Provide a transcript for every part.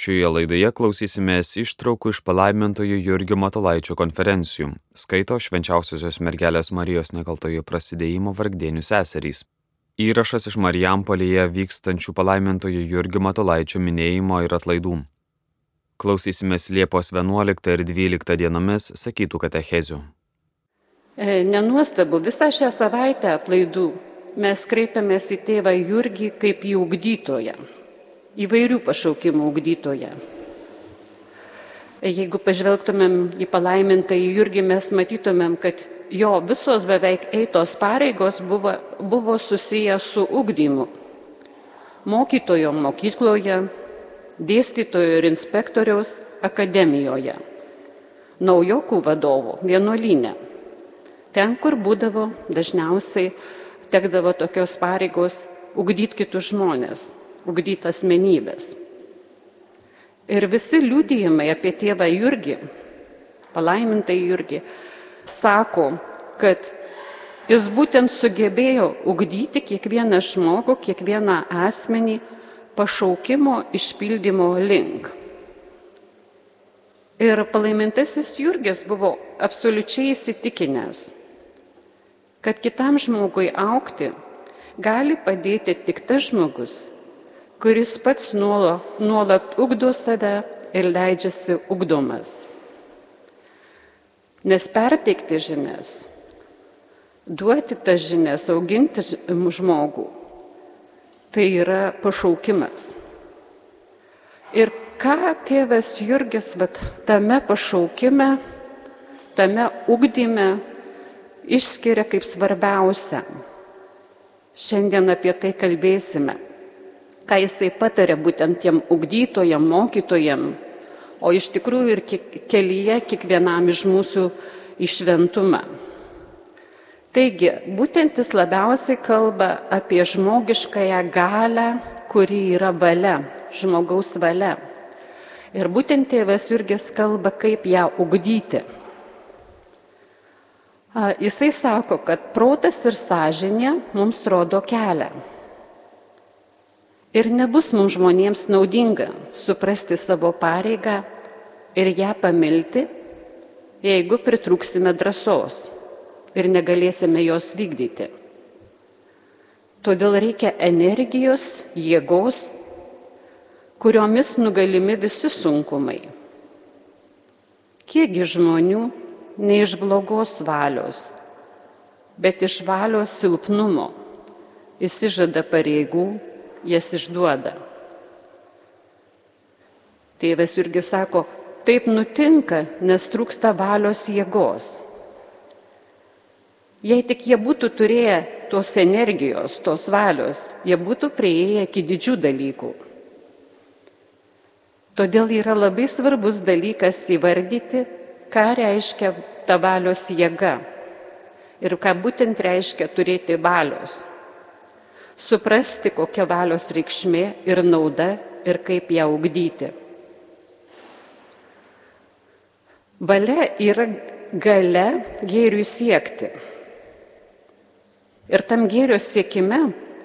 Šioje laidoje klausysimės ištraukų iš palaimintojų Jurgio Matolaičio konferencijų, skaito švenčiausiosios mergelės Marijos nekaltojo prasidėjimo vargdienių seserys. Įrašas iš Marijampolėje vykstančių palaimintojų Jurgio Matolaičio minėjimo ir atlaidų. Klausysimės Liepos 11 ir 12 dienomis sakytų katechezių. E, nenuostabu, visą šią savaitę atlaidų mes kreipiamės į tėvą Jurgį kaip į ugdytoją įvairių pašaukimų ugdytoje. Jeigu pažvelgtumėm į palaimintą į Jurgį, mes matytumėm, kad jo visos beveik eitos pareigos buvo, buvo susiję su ugdymu. Mokytojo mokykloje, dėstytojo ir inspektoriaus akademijoje, naujokų vadovo vienuolinė. Ten, kur būdavo dažniausiai tekdavo tokios pareigos ugdyti kitus žmonės ugdyti asmenybės. Ir visi liūdėjimai apie tėvą Jurgį, palaimintą Jurgį, sako, kad jis būtent sugebėjo ugdyti kiekvieną žmogų, kiekvieną asmenį pašaukimo išpildymo link. Ir palaimintasis Jurgis buvo absoliučiai įsitikinęs, kad kitam žmogui aukti gali padėti tik tas žmogus, kuris pats nuolat, nuolat ugdo save ir leidžiasi ugdomas. Nes perteikti žinias, duoti tas žinias, auginti žmogų, tai yra pašaukimas. Ir ką tėvas Jurgis vat, tame pašaukime, tame ugdyme išskiria kaip svarbiausia. Šiandien apie tai kalbėsime ką jisai patarė būtent tiem ugdytojam, mokytojam, o iš tikrųjų ir kelyje kiekvienam iš mūsų išventumą. Taigi, būtent jis labiausiai kalba apie žmogiškąją galę, kuri yra valia, žmogaus valia. Ir būtent tėvas Jurgis kalba, kaip ją ugdyti. Jisai sako, kad protas ir sąžinė mums rodo kelią. Ir nebus mums žmonėms naudinga suprasti savo pareigą ir ją pamilti, jeigu pritruksime drąsos ir negalėsime jos vykdyti. Todėl reikia energijos, jėgos, kuriomis nugalimi visi sunkumai. Kiekgi žmonių ne iš blogos valios, bet iš valios silpnumo įsižada pareigų jas išduoda. Tėvas irgi sako, taip nutinka, nes trūksta valios jėgos. Jei tik jie būtų turėję tos energijos, tos valios, jie būtų prieėję iki didžių dalykų. Todėl yra labai svarbus dalykas įvardyti, ką reiškia ta valios jėga ir ką būtent reiškia turėti valios suprasti, kokia valios reikšmė ir nauda ir kaip ją ugdyti. Valia yra gale gėriui siekti. Ir tam gėrio siekime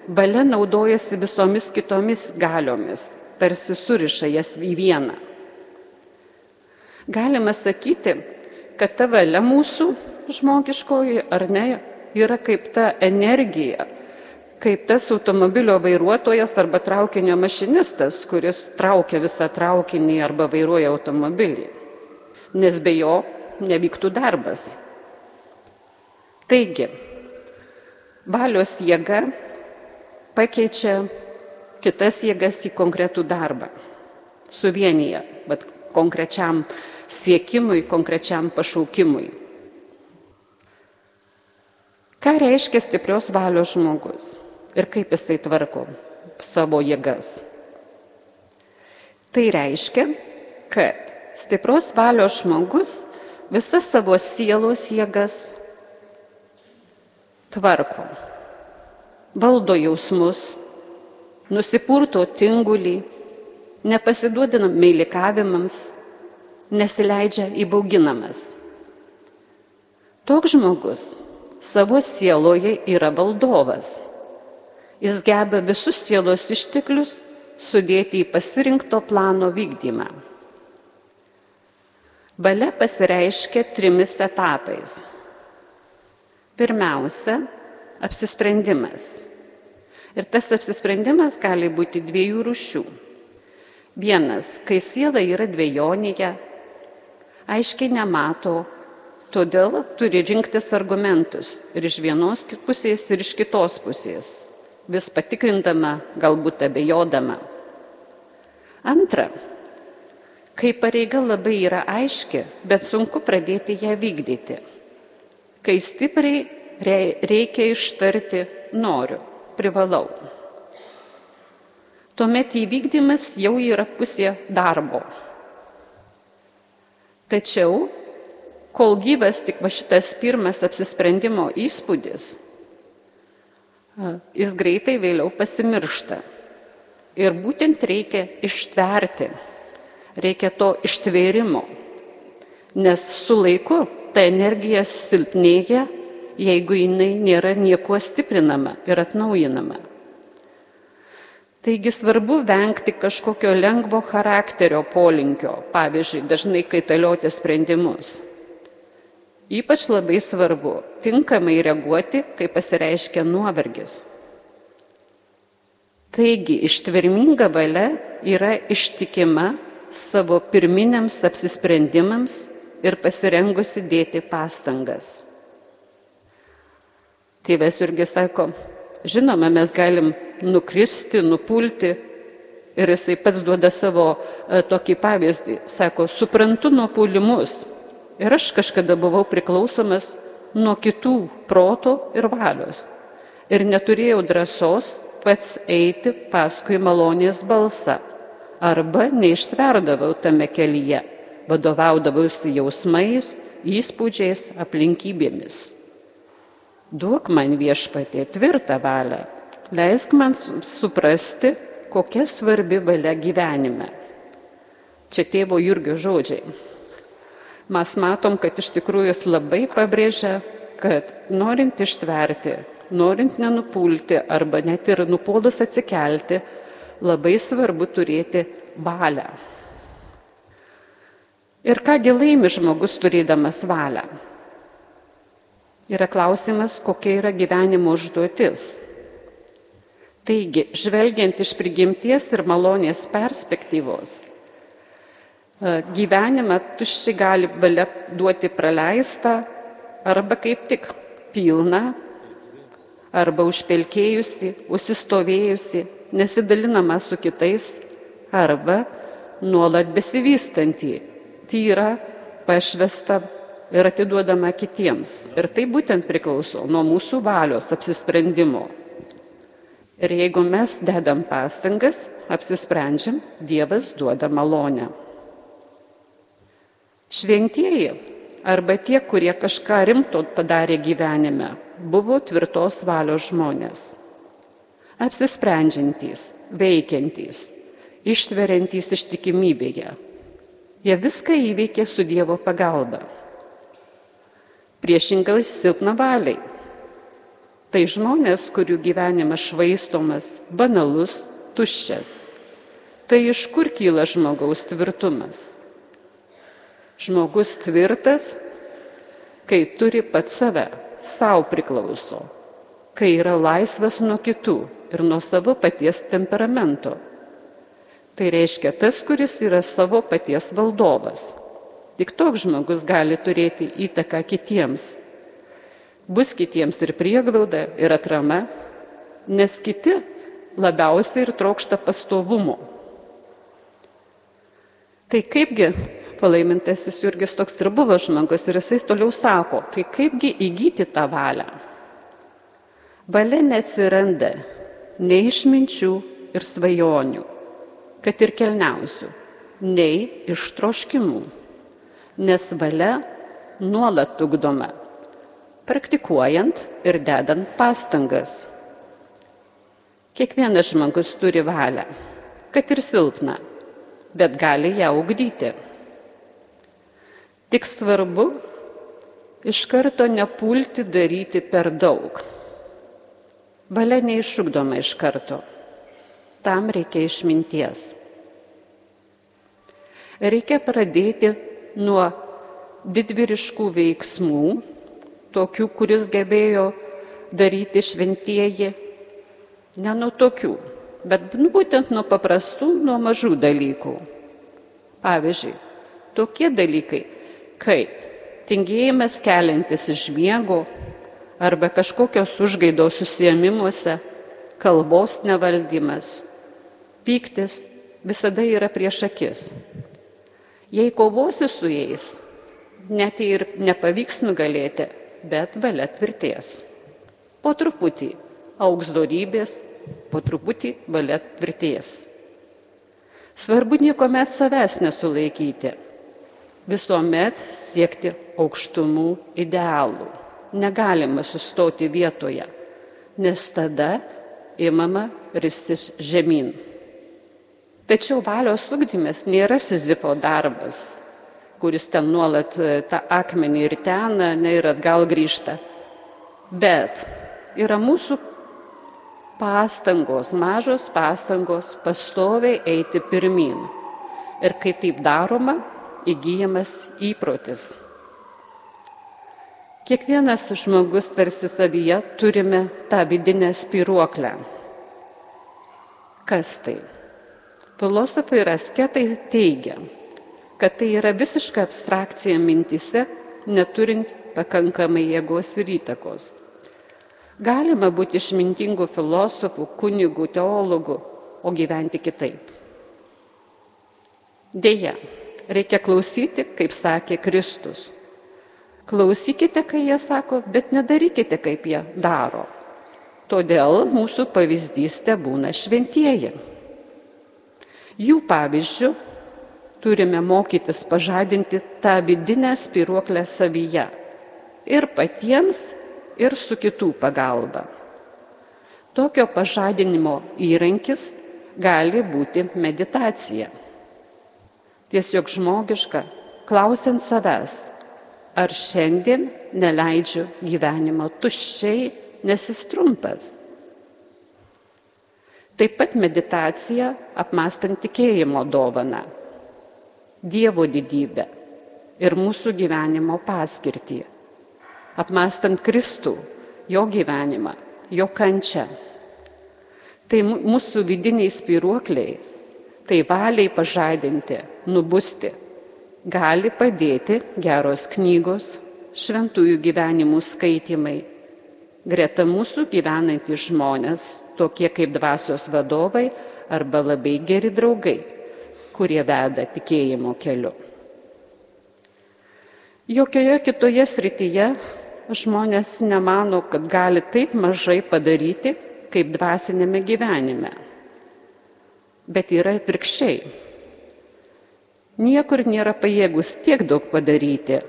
valia naudojasi visomis kitomis galiomis, tarsi suriša jas į vieną. Galima sakyti, kad ta valia mūsų žmogiškoji ar ne yra kaip ta energija, kaip tas automobilio vairuotojas arba traukinio mašinistas, kuris traukia visą traukinį arba vairuoja automobilį, nes be jo nevyktų darbas. Taigi, valios jėga pakeičia kitas jėgas į konkretų darbą, suvienyje, bet konkrečiam siekimui, konkrečiam pašaukimui. Ką reiškia stiprios valios žmogus? Ir kaip jisai tvarko savo jėgas. Tai reiškia, kad stipros valios žmogus visas savo sielos jėgas tvarko, valdo jausmus, nusipurto tingulį, nepasiduodina meilikavimams, nesileidžia įbauginamas. Toks žmogus savo sieloje yra valdovas Jis geba visus sielos išteklius sudėti į pasirinkto plano vykdymą. Valia pasireiškia trimis etapais. Pirmiausia, apsisprendimas. Ir tas apsisprendimas gali būti dviejų rušių. Vienas, kai siela yra dviejonėje, aiškiai nemato, todėl turi rinktis argumentus ir iš vienos pusės, ir iš kitos pusės, vis patikrindama, galbūt abejodama. Antra, kai pareiga labai yra aiški, bet sunku pradėti ją vykdyti. Kai stipriai reikia ištarti noriu, privalau. Tuomet įvykdymas jau yra pusė darbo. Tačiau, kol gyvas tik va šitas pirmas apsisprendimo įspūdis, jis greitai vėliau pasimiršta. Ir būtent reikia ištverti reikia to ištvėrimo. Nes su laiku ta energija silpnėja, jeigu jinai nėra niekuo stiprinama ir atnaujinama. Taigi svarbu vengti kažkokio lengvo charakterio polinkio, pavyzdžiui, dažnai kaitalioti sprendimus. Ypač labai svarbu tinkamai reaguoti, kai pasireiškia nuovargis. Taigi ištverminga valia yra ištikima savo pirminiams apsisprendimams ir pasirengusi dėti pastangas. Tėvas irgi sako, žinoma, mes galim nukristi, nupulti ir jisai pats duoda savo e, tokį pavyzdį. Sako, suprantu nuo pulimus ir aš kažkada buvau priklausomas nuo kitų proto ir valios ir neturėjau drąsos pats eiti paskui malonės balsą arba neištverdavau tame kelyje, vadovaudavausi jausmais, įspūdžiais, aplinkybėmis. Duok man viešpatė tvirtą valią, leisk man suprasti, kokia svarbi valia gyvenime. Čia tėvo Jurgio žodžiai. Mes matom, kad iš tikrųjų jis labai pabrėžia, kad norint ištverti, norint nenupulti arba net ir nupolus atsikelti, labai svarbu turėti valią. Ir kągi laimi žmogus turėdamas valią? Yra klausimas, kokia yra gyvenimo užduotis. Taigi, žvelgiant iš prigimties ir malonės perspektyvos, e, gyvenimą tuščiai gali valia duoti praleistą arba kaip tik pilną, arba užpelkėjusi, užsistovėjusi, nesidalinama su kitais arba nuolat besivystantį, tyra, pašvesta ir atiduodama kitiems. Ir tai būtent priklauso nuo mūsų valios apsisprendimo. Ir jeigu mes dedam pastangas, apsisprendžiam, Dievas duoda malonę. Šventieji arba tie, kurie kažką rimto padarė gyvenime, buvo tvirtos valios žmonės apsisprendžiantys, veikiantys, ištveriantys ištikimybėje. Jie viską įveikė su Dievo pagalba. Priešingai silpna valiai. Tai žmonės, kurių gyvenimas švaistomas, banalus, tuščias. Tai iš kur kyla žmogaus tvirtumas? Žmogus tvirtas, kai turi pat save, savo priklauso, kai yra laisvas nuo kitų ir nuo savo paties temperamento. Tai reiškia tas, kuris yra savo paties valdovas. Tik toks žmogus gali turėti įtaką kitiems. Bus kitiems ir prieglauda, ir atrama, nes kiti labiausiai ir trokšta pastovumo. Tai kaipgi palaimintasis Jurgis toks ir buvo žmogus ir jisai toliau sako, tai kaipgi įgyti tą valią. Valia neatsiranda nei iš minčių ir svajonių, kad ir kelniausių, nei iš troškimų, nes valia nuolat ugdoma, praktikuojant ir dedant pastangas. Kiekvienas žmogus turi valią, kad ir silpną, bet gali ją ugdyti. Tik svarbu iš karto nepulti daryti per daug Valia neišugdoma iš karto. tam reikia išminties. Reikia pradėti nuo didvyriškų veiksmų, tokių, kuris gebėjo daryti šventieji, ne nuo tokių, bet nu, būtent nuo paprastų, nuo mažų dalykų. Pavyzdžiui, tokie dalykai kaip tingėjimas keliantis iš miego arba kažkokios užgaidos susijėmimuose, kalbos nevaldymas, pyktis visada yra prieš akis. Jei kovosi su jais, net ir nepavyks nugalėti, bet valia tvirties. Po truputį auks dorybės, po truputį valia tvirties. Svarbu niekuomet savęs nesulaikyti, visuomet siekti aukštumų idealų. Negalima sustoti vietoje, nes tada įmama ristis žemyn. Tačiau valios ugdymas nėra Sizifo darbas, kuris ten nuolat e, tą akmenį ir ten, ne ir atgal grįžta. Bet yra mūsų pastangos, mažos pastangos pastoviai eiti pirmin. Ir kai taip daroma, įgyjamas įprotis. Kiekvienas žmogus tarsi savyje turime tą vidinę spiruoklę. Kas tai? Filosofai ir asketai teigia, kad tai yra visiška abstrakcija mintise, neturint pakankamai jėgos ir įtakos. Galima būti išmintingų filosofų, kunigų, teologų, o gyventi kitaip. Deja, reikia klausyti, kaip sakė Kristus. Klausykite, kai jie sako, bet nedarykite, kaip jie daro. Todėl mūsų pavyzdys te būna šventieji. Jų pavyzdžių turime mokytis pažadinti tą vidinę spiruoklę savyje ir patiems, ir su kitų pagalba. Tokio pažadinimo įrankis gali būti meditacija. Tiesiog žmogiška, klausiant savęs, ar šiandien neleidžiu gyvenimo tuščiai, nes jis trumpas. Taip pat meditacija apmastant tikėjimo dovaną Dievo didybę ir mūsų gyvenimo paskirtį, apmastant Kristų, jo gyvenimą, jo kančią. Tai mūsų vidiniai spiruokliai, tai valiai pažadinti, nubusti, gali padėti geros knygos, šventųjų gyvenimų skaitimai, greta mūsų gyvenantys žmonės, tokie kaip dvasios vadovai arba labai geri draugai kurie veda tikėjimo keliu. Jokioje kitoje srityje žmonės nemano, kad gali taip mažai padaryti, kaip dvasinėme gyvenime. Bet yra atvirkščiai. Niekur nėra pajėgus tiek daug padaryti.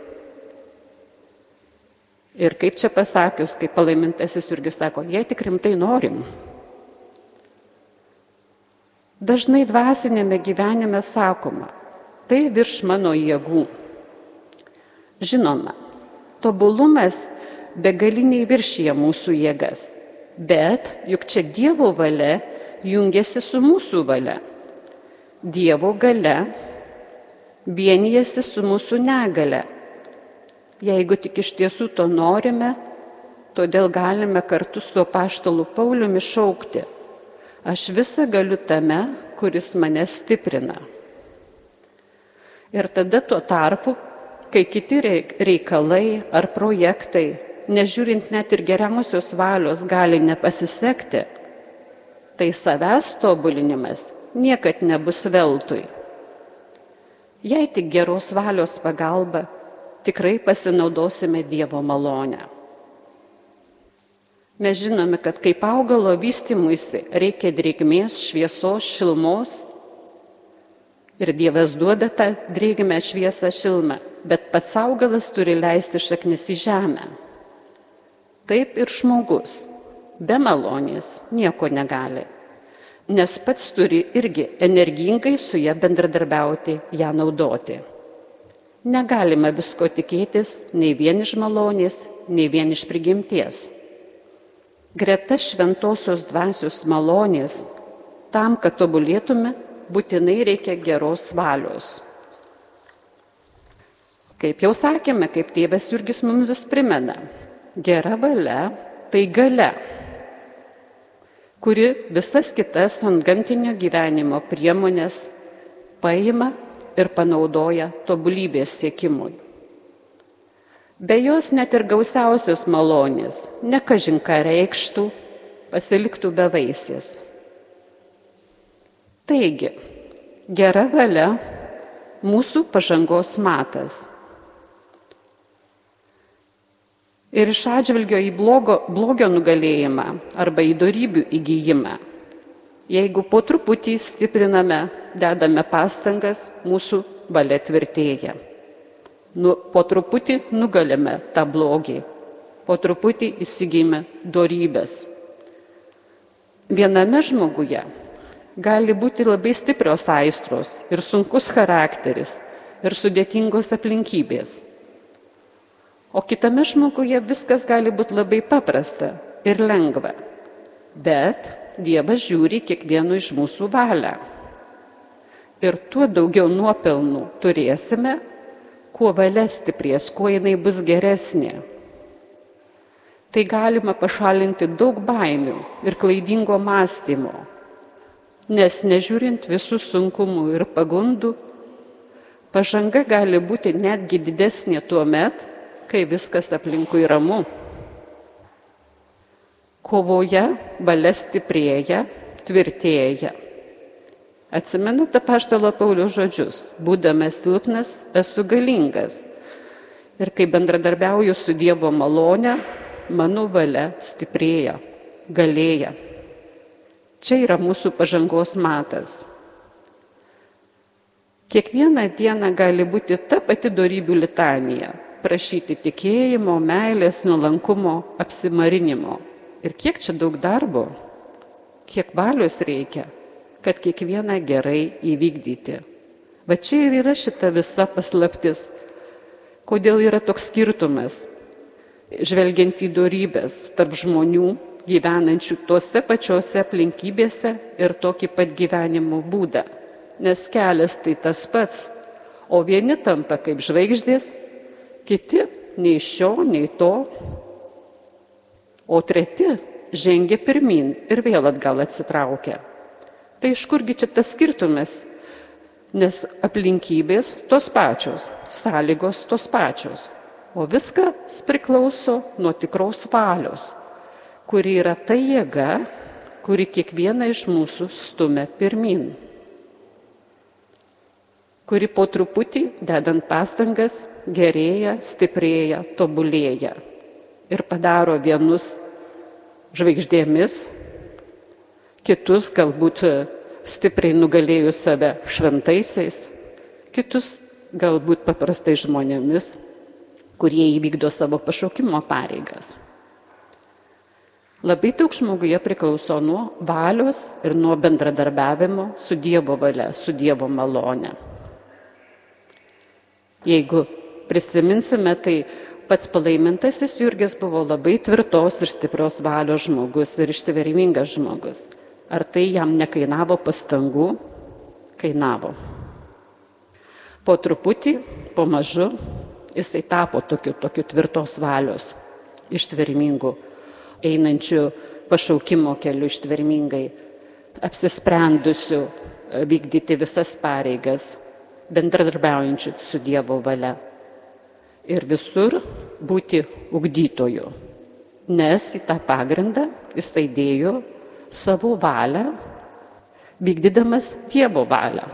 Ir kaip čia pasakius, kaip palaimintasis irgi sako, jei tik rimtai norim, Dažnai dvasinėme gyvenime sakoma, tai virš mano jėgų. Žinoma, tobulumas begaliniai viršyje mūsų jėgas, bet juk čia Dievo valia jungiasi su mūsų valia. Dievo gale vienijasi su mūsų negale. Jeigu tik iš tiesų to norime, todėl galime kartu su paštalu Pauliumi šaukti Aš visą galiu tame, kuris mane stiprina. Ir tada tuo tarpu, kai kiti reikalai ar projektai, nežiūrint net ir geriausios valios, gali nepasisekti, tai savęs tobulinimas niekad nebus veltui. Jei tik geros valios pagalba, tikrai pasinaudosime Dievo malonę. Mes žinome, kad kaip augalo vystimuisi reikia drėgmės, šviesos, šilmos. Ir Dievas duoda tą drėgmę, šviesą, šilmą, bet pats augalas turi leisti šaknis į žemę. Taip ir žmogus be malonės nieko negali, nes pats turi irgi energingai su ją bendradarbiauti, ją naudoti. Negalima visko tikėtis nei vien iš malonės, nei vien iš prigimties. Greta šventosios dvasios malonės tam, kad tobulėtume, būtinai reikia geros valios. Kaip jau sakėme, kaip tėvas Jurgis mums vis primena, gera valia tai gale, kuri visas kitas ant gamtinio gyvenimo priemonės paima ir panaudoja tobulybės siekimui. Be jos net ir gausiausios malonės, nekažinka reikštų, pasiliktų be vaisės. Taigi, gera valia mūsų pažangos matas. Ir iš atžvilgio į blogo, blogio nugalėjimą arba į darybių įgyjimą. Jeigu po truputį stipriname, dedame pastangas, mūsų valia tvirtėja nu, po truputį nugalime tą blogį, po truputį įsigime dorybės. Viename žmoguje gali būti labai stiprios aistros ir sunkus charakteris ir sudėtingos aplinkybės. O kitame žmoguje viskas gali būti labai paprasta ir lengva. Bet Dievas žiūri kiekvieno iš mūsų valią. Ir tuo daugiau nuopelnų turėsime, kuo valia stiprės, kuo jinai bus geresnė. Tai galima pašalinti daug baimių ir klaidingo mąstymo, nes nežiūrint visų sunkumų ir pagundų, pažanga gali būti netgi didesnė tuo met, kai viskas aplinkui ramu. Kovoje valia stiprėja, tvirtėja Atsimenate paštalo Paulių žodžius, būdamas silpnas, esu galingas. Ir kai bendradarbiauju su Dievo malone, mano valia stiprėja, galėja. Čia yra mūsų pažangos matas. Kiekvieną dieną gali būti ta pati darybių litanija - prašyti tikėjimo, meilės, nuolankumo, apsimarinimo. Ir kiek čia daug darbo, kiek valios reikia kad kiekvieną gerai įvykdyti. Va čia ir yra šita visa paslaptis. Kodėl yra toks skirtumas, žvelgiant į darybės tarp žmonių gyvenančių tuose pačiose aplinkybėse ir tokį pat gyvenimo būdą. Nes kelias tai tas pats, o vieni tampa kaip žvaigždės, kiti nei šio, nei to, o treti žengia pirmin ir vėl atgal atsitraukia. Tai iš kurgi čia tas skirtumas? Nes aplinkybės tos pačios, sąlygos tos pačios. O viskas priklauso nuo tikros valios, kuri yra ta jėga, kuri kiekvieną iš mūsų stumia pirmin. Kuri po truputį, dedant pastangas, gerėja, stiprėja, tobulėja. Ir padaro vienus žvaigždėmis, kitus galbūt stipriai nugalėjus save šventaisiais, kitus galbūt paprastai žmonėmis, kurie įvykdo savo pašaukimo pareigas. Labai daug žmoguje priklauso nuo valios ir nuo bendradarbiavimo su Dievo valia, su Dievo malone. Jeigu prisiminsime, tai pats palaimintasis Jurgis buvo labai tvirtos ir stiprios valios žmogus ir ištvermingas žmogus. Ar tai jam nekainavo pastangų? Kainavo. Po truputį, po mažu, jisai tapo tokiu, tokiu tvirtos valios, ištvermingu, einančiu pašaukimo keliu ištvermingai, apsisprendusiu e, vykdyti visas pareigas, bendradarbiaujančiu su Dievo valia. Ir visur būti ugdytoju, nes į tą pagrindą jisai dėjo savo valią, vykdydamas Dievo valią.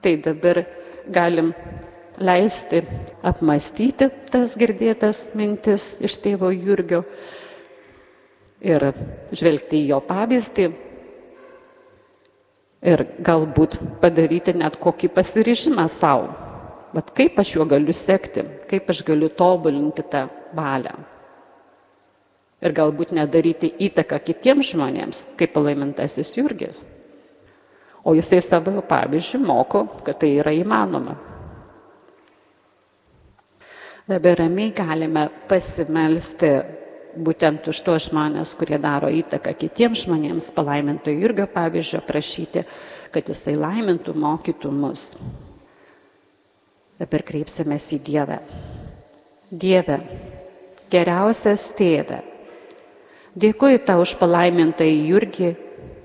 Tai dabar galim leisti apmastyti tas girdėtas mintis iš tėvo Jurgio ir žvelgti į jo pavyzdį ir galbūt padaryti net kokį pasiryžimą savo. Bet kaip aš juo galiu sekti, kaip aš galiu tobulinti tą valią ir galbūt nedaryti įtaką kitiems žmonėms, kaip palaimintasis Jurgis. O jisai savo pavyzdžių moko, kad tai yra įmanoma. Dabar ramiai galime pasimelsti būtent už tos žmonės, kurie daro įtaką kitiems žmonėms, palaiminto Jurgio pavyzdžio prašyti, kad jisai laimintų, mokytų mus. Dabar kreipsimės į Dievą. Dieve, geriausias tėve, dėkuoju tau už palaimintą į Jurgį,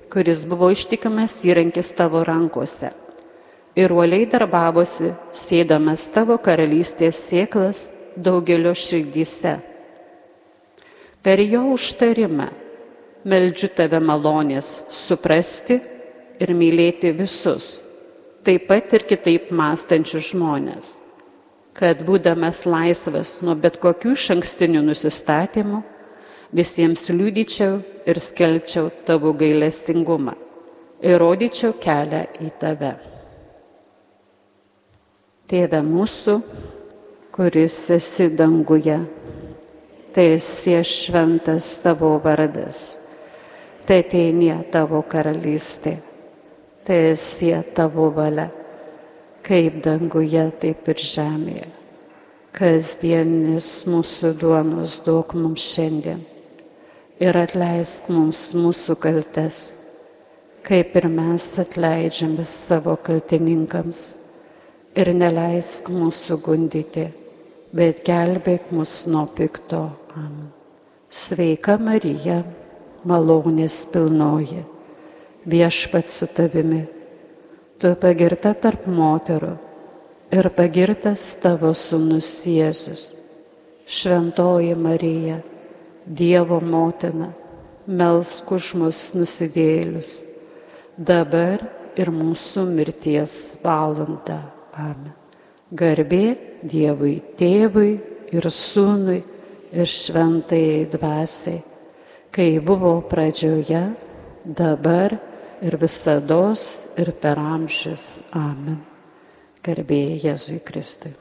kuris buvo ištikimas įrankis tavo rankose ir uoliai darbavosi, sėdamas tavo karalystės sėklas daugelio širdyse. Per jo užtarimą meldžiu tave malonės suprasti ir mylėti visus, taip pat ir kitaip mąstančius žmonės, kad būdamas laisvas nuo bet kokių šankstinių nusistatymų, visiems liudyčiau ir skelbčiau tavo gailestingumą ir rodyčiau kelią į tave. Tėve mūsų, kuris esi danguje, tai esi šventas tavo vardas, tai ateinie tavo karalystė, tai esi tavo valia, kaip danguje, taip ir žemėje. Kasdienis mūsų duonos duok mums šiandien. Ir atleisk mums mūsų kaltes, kaip ir mes atleidžiame savo kaltininkams. Ir neleisk mūsų gundyti, bet gelbėk mus nuo pikto. Sveika Marija, malonės pilnoji, viešpat su tavimi, tu pagirta tarp moterų ir pagirtas tavo sunus Jėzus. Šventoji Marija, Dievo motina, melsk už mus nusidėlius, dabar ir mūsų mirties valanda. Amen. Garbė Dievui tėvui ir sūnui ir šventai dvasiai, kai buvo pradžioje, dabar ir visada ir per amžius. Amen. Garbė Jėzui Kristui.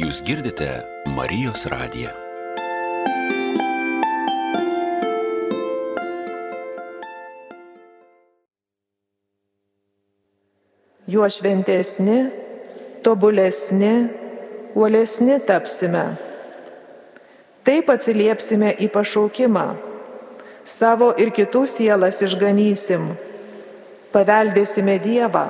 Jūs girdite Marijos radiją. juo šventesni, tobulesni, uolesni tapsime. Taip atsiliepsime į pašaukimą, savo ir kitų sielas išganysim, paveldėsime Dievą.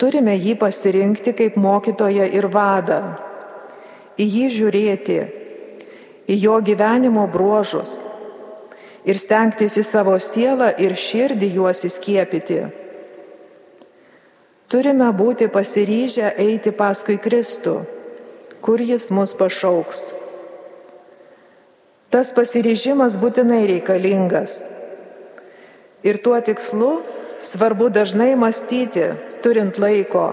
Turime jį pasirinkti kaip mokytoją ir vadą, į jį žiūrėti, į jo gyvenimo bruožus. Ir stengtis į savo sielą ir širdį juos įskiepyti. Turime būti pasiryžę eiti paskui Kristų, kur jis mus pašauks. Tas pasiryžimas būtinai reikalingas. Ir tuo tikslu svarbu dažnai mąstyti, turint laiko,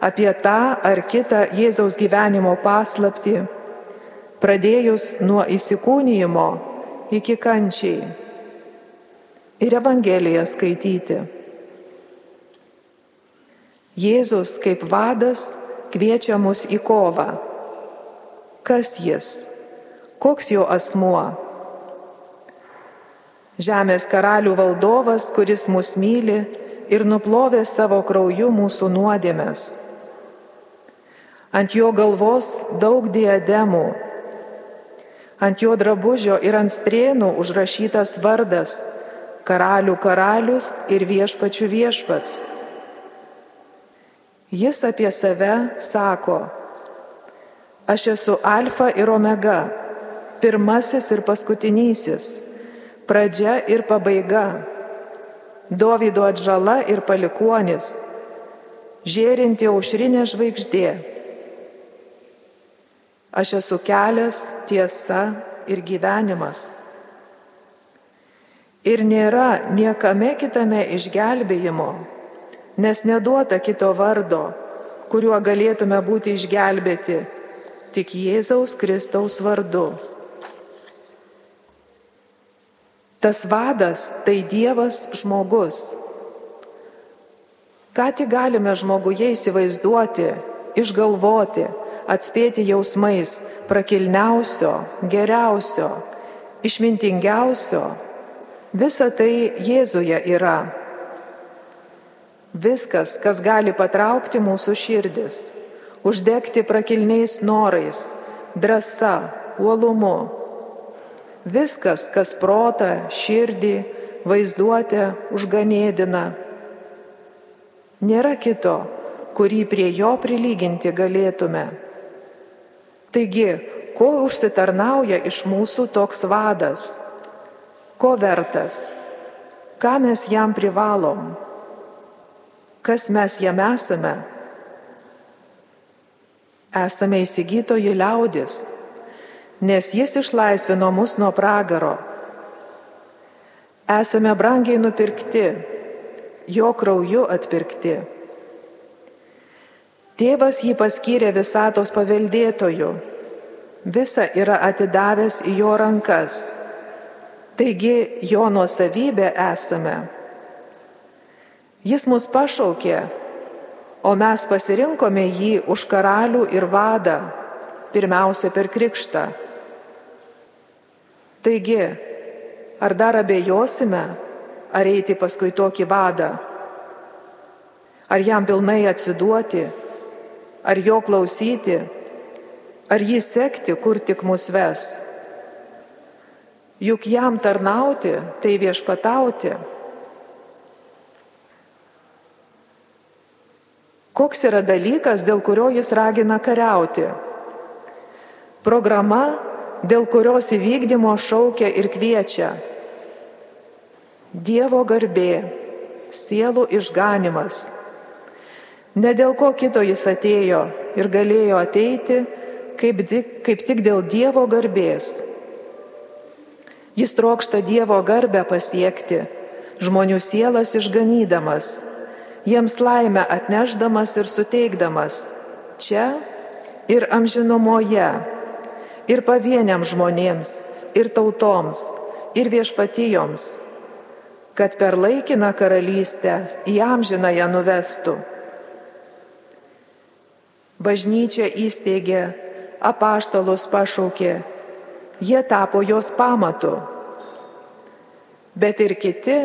apie tą ar kitą Jėzaus gyvenimo paslapti, pradėjus nuo įsikūnyjimo iki kančiai ir Evangeliją skaityti. Jėzus kaip vadas kviečia mus į kovą. Kas jis? Koks jo asmuo? Žemės karalių valdovas, kuris mus myli ir nuplovė savo krauju mūsų nuodėmės. Ant jo galvos daug diademų Ant jo drabužio ir ant strėnų užrašytas vardas - karalių karalius ir viešpačių viešpats. Jis apie save sako, aš esu alfa ir omega, pirmasis ir paskutinysis, pradžia ir pabaiga, Dovydo atžala ir palikuonis, žėrinti aušrinė žvaigždė Aš esu kelias, tiesa ir gyvenimas. Ir nėra niekame kitame išgelbėjimo, nes neduota kito vardo, kuriuo galėtume būti išgelbėti, tik Jėzaus Kristaus vardu. Tas vadas tai Dievas žmogus. Ką tik galime žmoguje įsivaizduoti, išgalvoti, atspėti jausmais prakilniausio, geriausio, išmintingiausio, visa tai Jėzuje yra. Viskas, kas gali patraukti mūsų širdis, uždegti prakilniais norais, drąsa, uolumu. Viskas, kas protą, širdį, vaizduotę užganėdina. Nėra kito, kurį prie jo prilyginti galėtume. Taigi, ko užsitarnauja iš mūsų toks vadas? Ko vertas? Ką mes jam privalom? Kas mes jam esame? Esame įsigytoji liaudis, nes jis išlaisvino mus nuo pragaro. Esame brangiai nupirkti, jo krauju atpirkti. Tėvas jį paskyrė visatos paveldėtoju, visa yra atidavęs į jo rankas, taigi jo nuosavybė esame. Jis mus pašaukė, o mes pasirinkome jį už karalių ir vadą, pirmiausia per krikštą. Taigi, ar dar abejosime, ar eiti paskui tokį vadą, ar jam pilnai atsiduoti? ar jo klausyti, ar jį sekti, kur tik mus ves. Juk jam tarnauti, tai viešpatauti. Koks yra dalykas, dėl kurio jis ragina kariauti? Programa, dėl kurios įvykdymo šaukia ir kviečia. Dievo garbė, sielų išganimas Ne dėl ko kito jis atėjo ir galėjo ateiti, kaip, kaip tik dėl Dievo garbės. Jis trokšta Dievo garbę pasiekti, žmonių sielas išganydamas, jiems laimę atneždamas ir suteikdamas čia ir amžinumoje, ir pavieniam žmonėms, ir tautoms, ir viešpatijoms, kad per laikiną karalystę į amžinąją nuvestų Bažnyčia įsteigė, apaštalus pašaukė, jie tapo jos pamatu. Bet ir kiti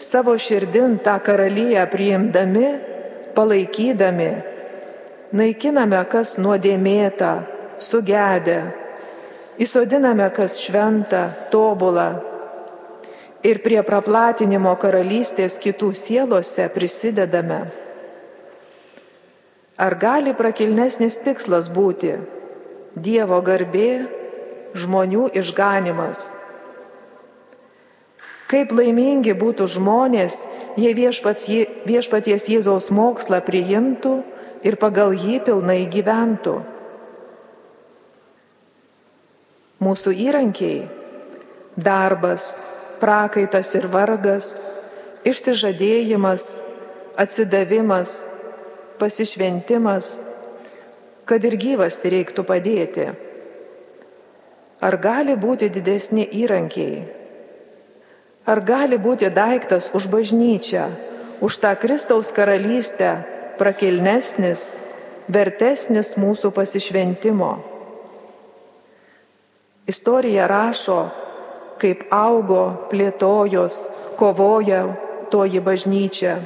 savo širdin tą karalyją priimdami, palaikydami, naikiname kas nuodėmėta, sugedę, įsodiname kas šventa, tobulą ir prie praplatinimo karalystės kitų sielose prisidedame. Ar gali prakilnesnis tikslas būti Dievo garbė, žmonių išganimas? Kaip laimingi būtų žmonės, jei viešpats, viešpaties Jėzaus mokslą priimtų ir pagal jį pilnai gyventų. Mūsų įrankiai - darbas, prakaitas ir vargas, išsižadėjimas, atsidavimas, pasišventimas, kad ir gyvas tai reiktų padėti. Ar gali būti didesni įrankiai? Ar gali būti daiktas už bažnyčią, už tą Kristaus karalystę prakilnesnis, vertesnis mūsų pasišventimo? Istorija rašo, kaip augo, plėtojos, kovoja toji bažnyčia.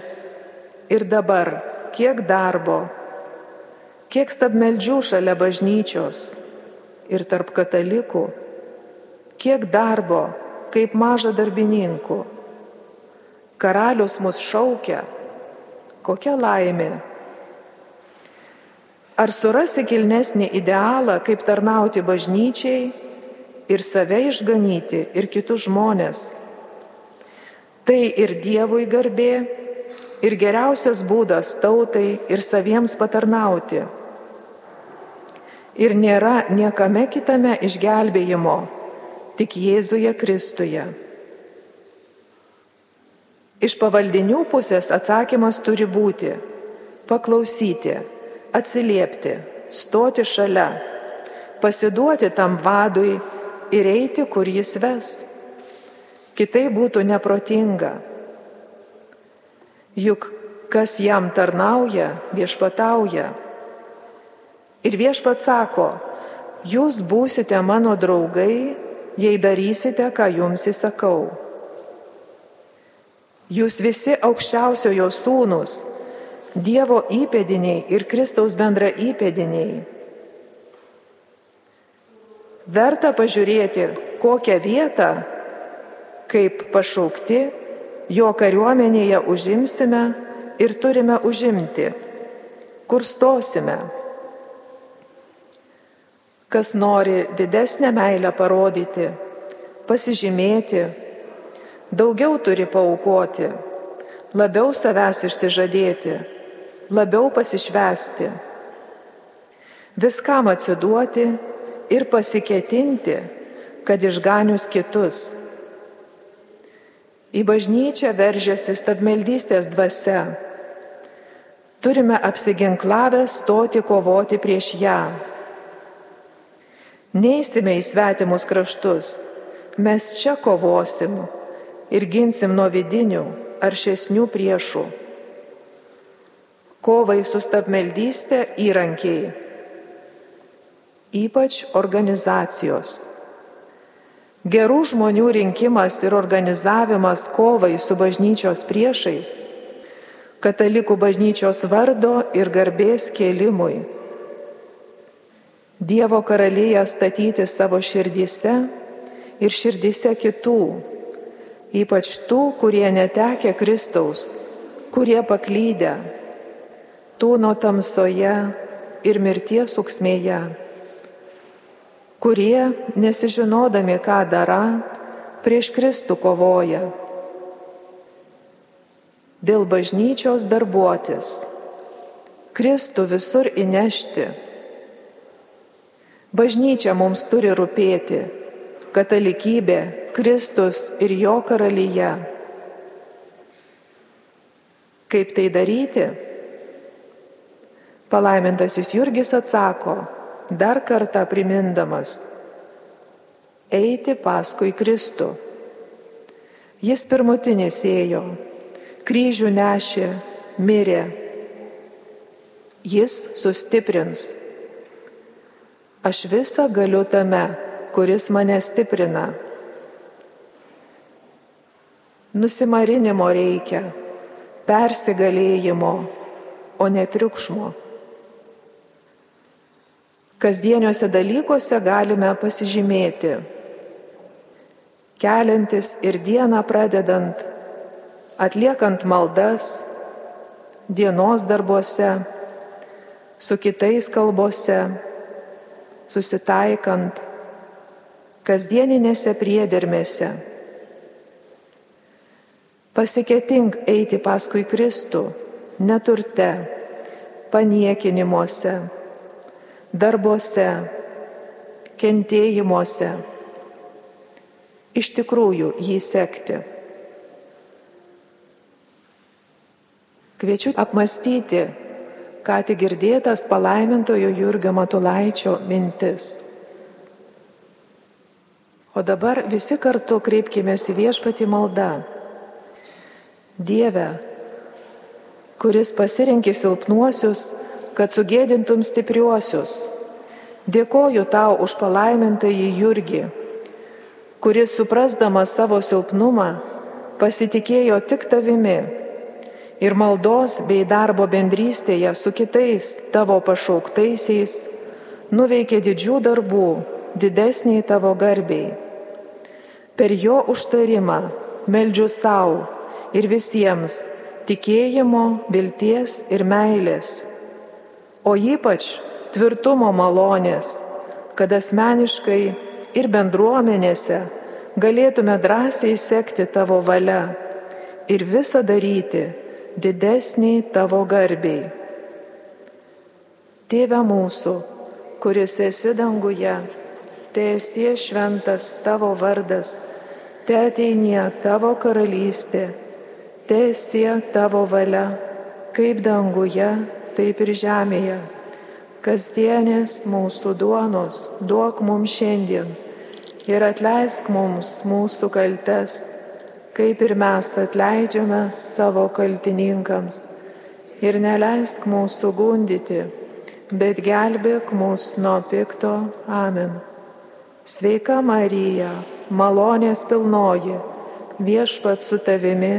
Ir dabar kiek darbo, kiek stabmeldžių šalia bažnyčios ir tarp katalikų, kiek darbo, kaip maža darbininkų. Karalius mus šaukia, kokia laimė. Ar surasi kilnesnį idealą, kaip tarnauti bažnyčiai ir save išganyti ir kitus žmonės? Tai ir Dievui garbė, ir geriausias būdas tautai ir saviems patarnauti. Ir nėra niekame kitame išgelbėjimo, tik Jėzuje Kristuje. Iš pavaldinių pusės atsakymas turi būti - paklausyti, atsiliepti, stoti šalia, pasiduoti tam vadui ir eiti, kur jis ves. Kitai būtų neprotinga Juk kas jam tarnauja, viešpatauja. Ir viešpat sako, jūs būsite mano draugai, jei darysite, ką jums įsakau. Jūs visi aukščiausiojo sūnus, Dievo įpėdiniai ir Kristaus bendra įpėdiniai. Verta pažiūrėti, kokią vietą, kaip pašaukti, jo kariuomenėje užimsime ir turime užimti, kur stosime. Kas nori didesnę meilę parodyti, pasižymėti, daugiau turi paukoti, labiau savęs išsižadėti labiau pasišvesti, viskam atsiduoti ir pasiketinti, kad išganius kitus. Į bažnyčią veržiasi stabmeldystės dvasia. Turime apsiginklavę stoti kovoti prieš ją. Neįsime į svetimus kraštus, mes čia kovosim ir ginsim nuo vidinių ar šesnių priešų kovai su stabmeldystė įrankiai, ypač organizacijos. Gerų žmonių rinkimas ir organizavimas kovai su bažnyčios priešais, katalikų bažnyčios vardo ir garbės kėlimui. Dievo karalėje statyti savo širdyse ir širdyse kitų, ypač tų, kurie netekė Kristaus, kurie paklydę tūno tamsoje ir mirties uksmėje, kurie, nesižinodami, ką dara, prieš Kristų kovoja. Dėl bažnyčios darbuotis, Kristų visur įnešti. Bažnyčia mums turi rūpėti, katalikybė, Kristus ir jo karalyje. Kaip tai daryti? Palaimintasis Jurgis atsako, dar kartą primindamas, eiti paskui Kristų. Jis pirmutinis ėjo, kryžių nešė, mirė. Jis sustiprins. Aš visą galiu tame, kuris mane stiprina. Nusimarinimo reikia, persigalėjimo, o ne triukšmo kasdieniuose dalykuose galime pasižymėti. Keliantis ir dieną pradedant, atliekant maldas, dienos darbuose, su kitais kalbose, susitaikant, kasdieninėse priedermėse. Pasiketink eiti paskui Kristų, neturte, paniekinimuose darbuose, kentėjimuose, iš tikrųjų jį sekti. Kviečiu apmastyti, ką tik girdėtas palaimintojo Jurgio Matulaičio mintis. O dabar visi kartu kreipkime į viešpatį maldą. Dieve, kuris pasirinkė silpnuosius, kad sugėdintum stipriuosius. Dėkoju tau už palaimintąjį Jurgį, kuris suprasdamas savo silpnumą pasitikėjo tik tavimi ir maldos bei darbo bendrystėje su kitais tavo pašauktaisiais nuveikė didžių darbų, didesniai tavo garbiai. Per jo užtarimą meldžiu savo ir visiems tikėjimo, vilties ir meilės o ypač tvirtumo malonės, kad asmeniškai ir bendruomenėse galėtume drąsiai sekti tavo valia ir visą daryti didesniai tavo garbiai. Tėve mūsų, kuris esi danguje, te esi šventas tavo vardas, te ateinie tavo karalystė, te esi tavo valia, kaip danguje, taip ir žemėje. Kasdienės mūsų duonos duok mums šiandien ir atleisk mums mūsų kaltes, kaip ir mes atleidžiame savo kaltininkams. Ir neleisk mūsų gundyti, bet gelbėk mus nuo pikto. Amen. Sveika Marija, malonės pilnoji, viešpat su tavimi,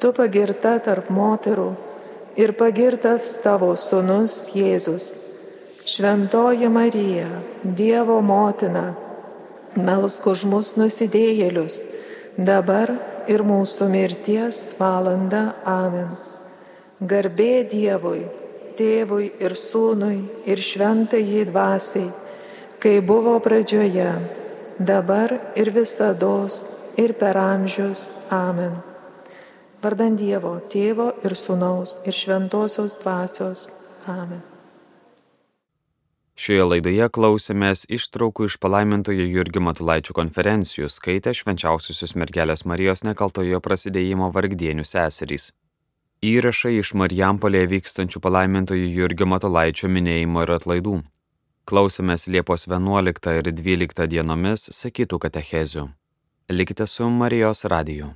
tu pagirta tarp moterų ir pagirtas tavo sunus Jėzus. Šventoji Marija, Dievo motina, melsk už mus nusidėjėlius, dabar ir mūsų mirties valanda. Amen. Garbė Dievui, Tėvui ir Sūnui ir Šventai Dvasiai, kai buvo pradžioje, dabar ir visada ir per amžius. Amen. Vardant Dievo, Tėvo ir Sūnaus ir Šventosios Dvasios. Amen. Šioje laidoje klausėmės ištraukų iš palaimintojo Jurgio Matulaičio konferencijų, skaitė švenčiausiosios mergelės Marijos nekaltojo prasidėjimo vargdienių seserys. Įrašai iš Marijampolėje vykstančių palaimintojo Jurgio Matulaičio minėjimo ir atlaidų. Klausėmės Liepos 11 ir 12 dienomis sakytų katechezių. Likite su Marijos radiju.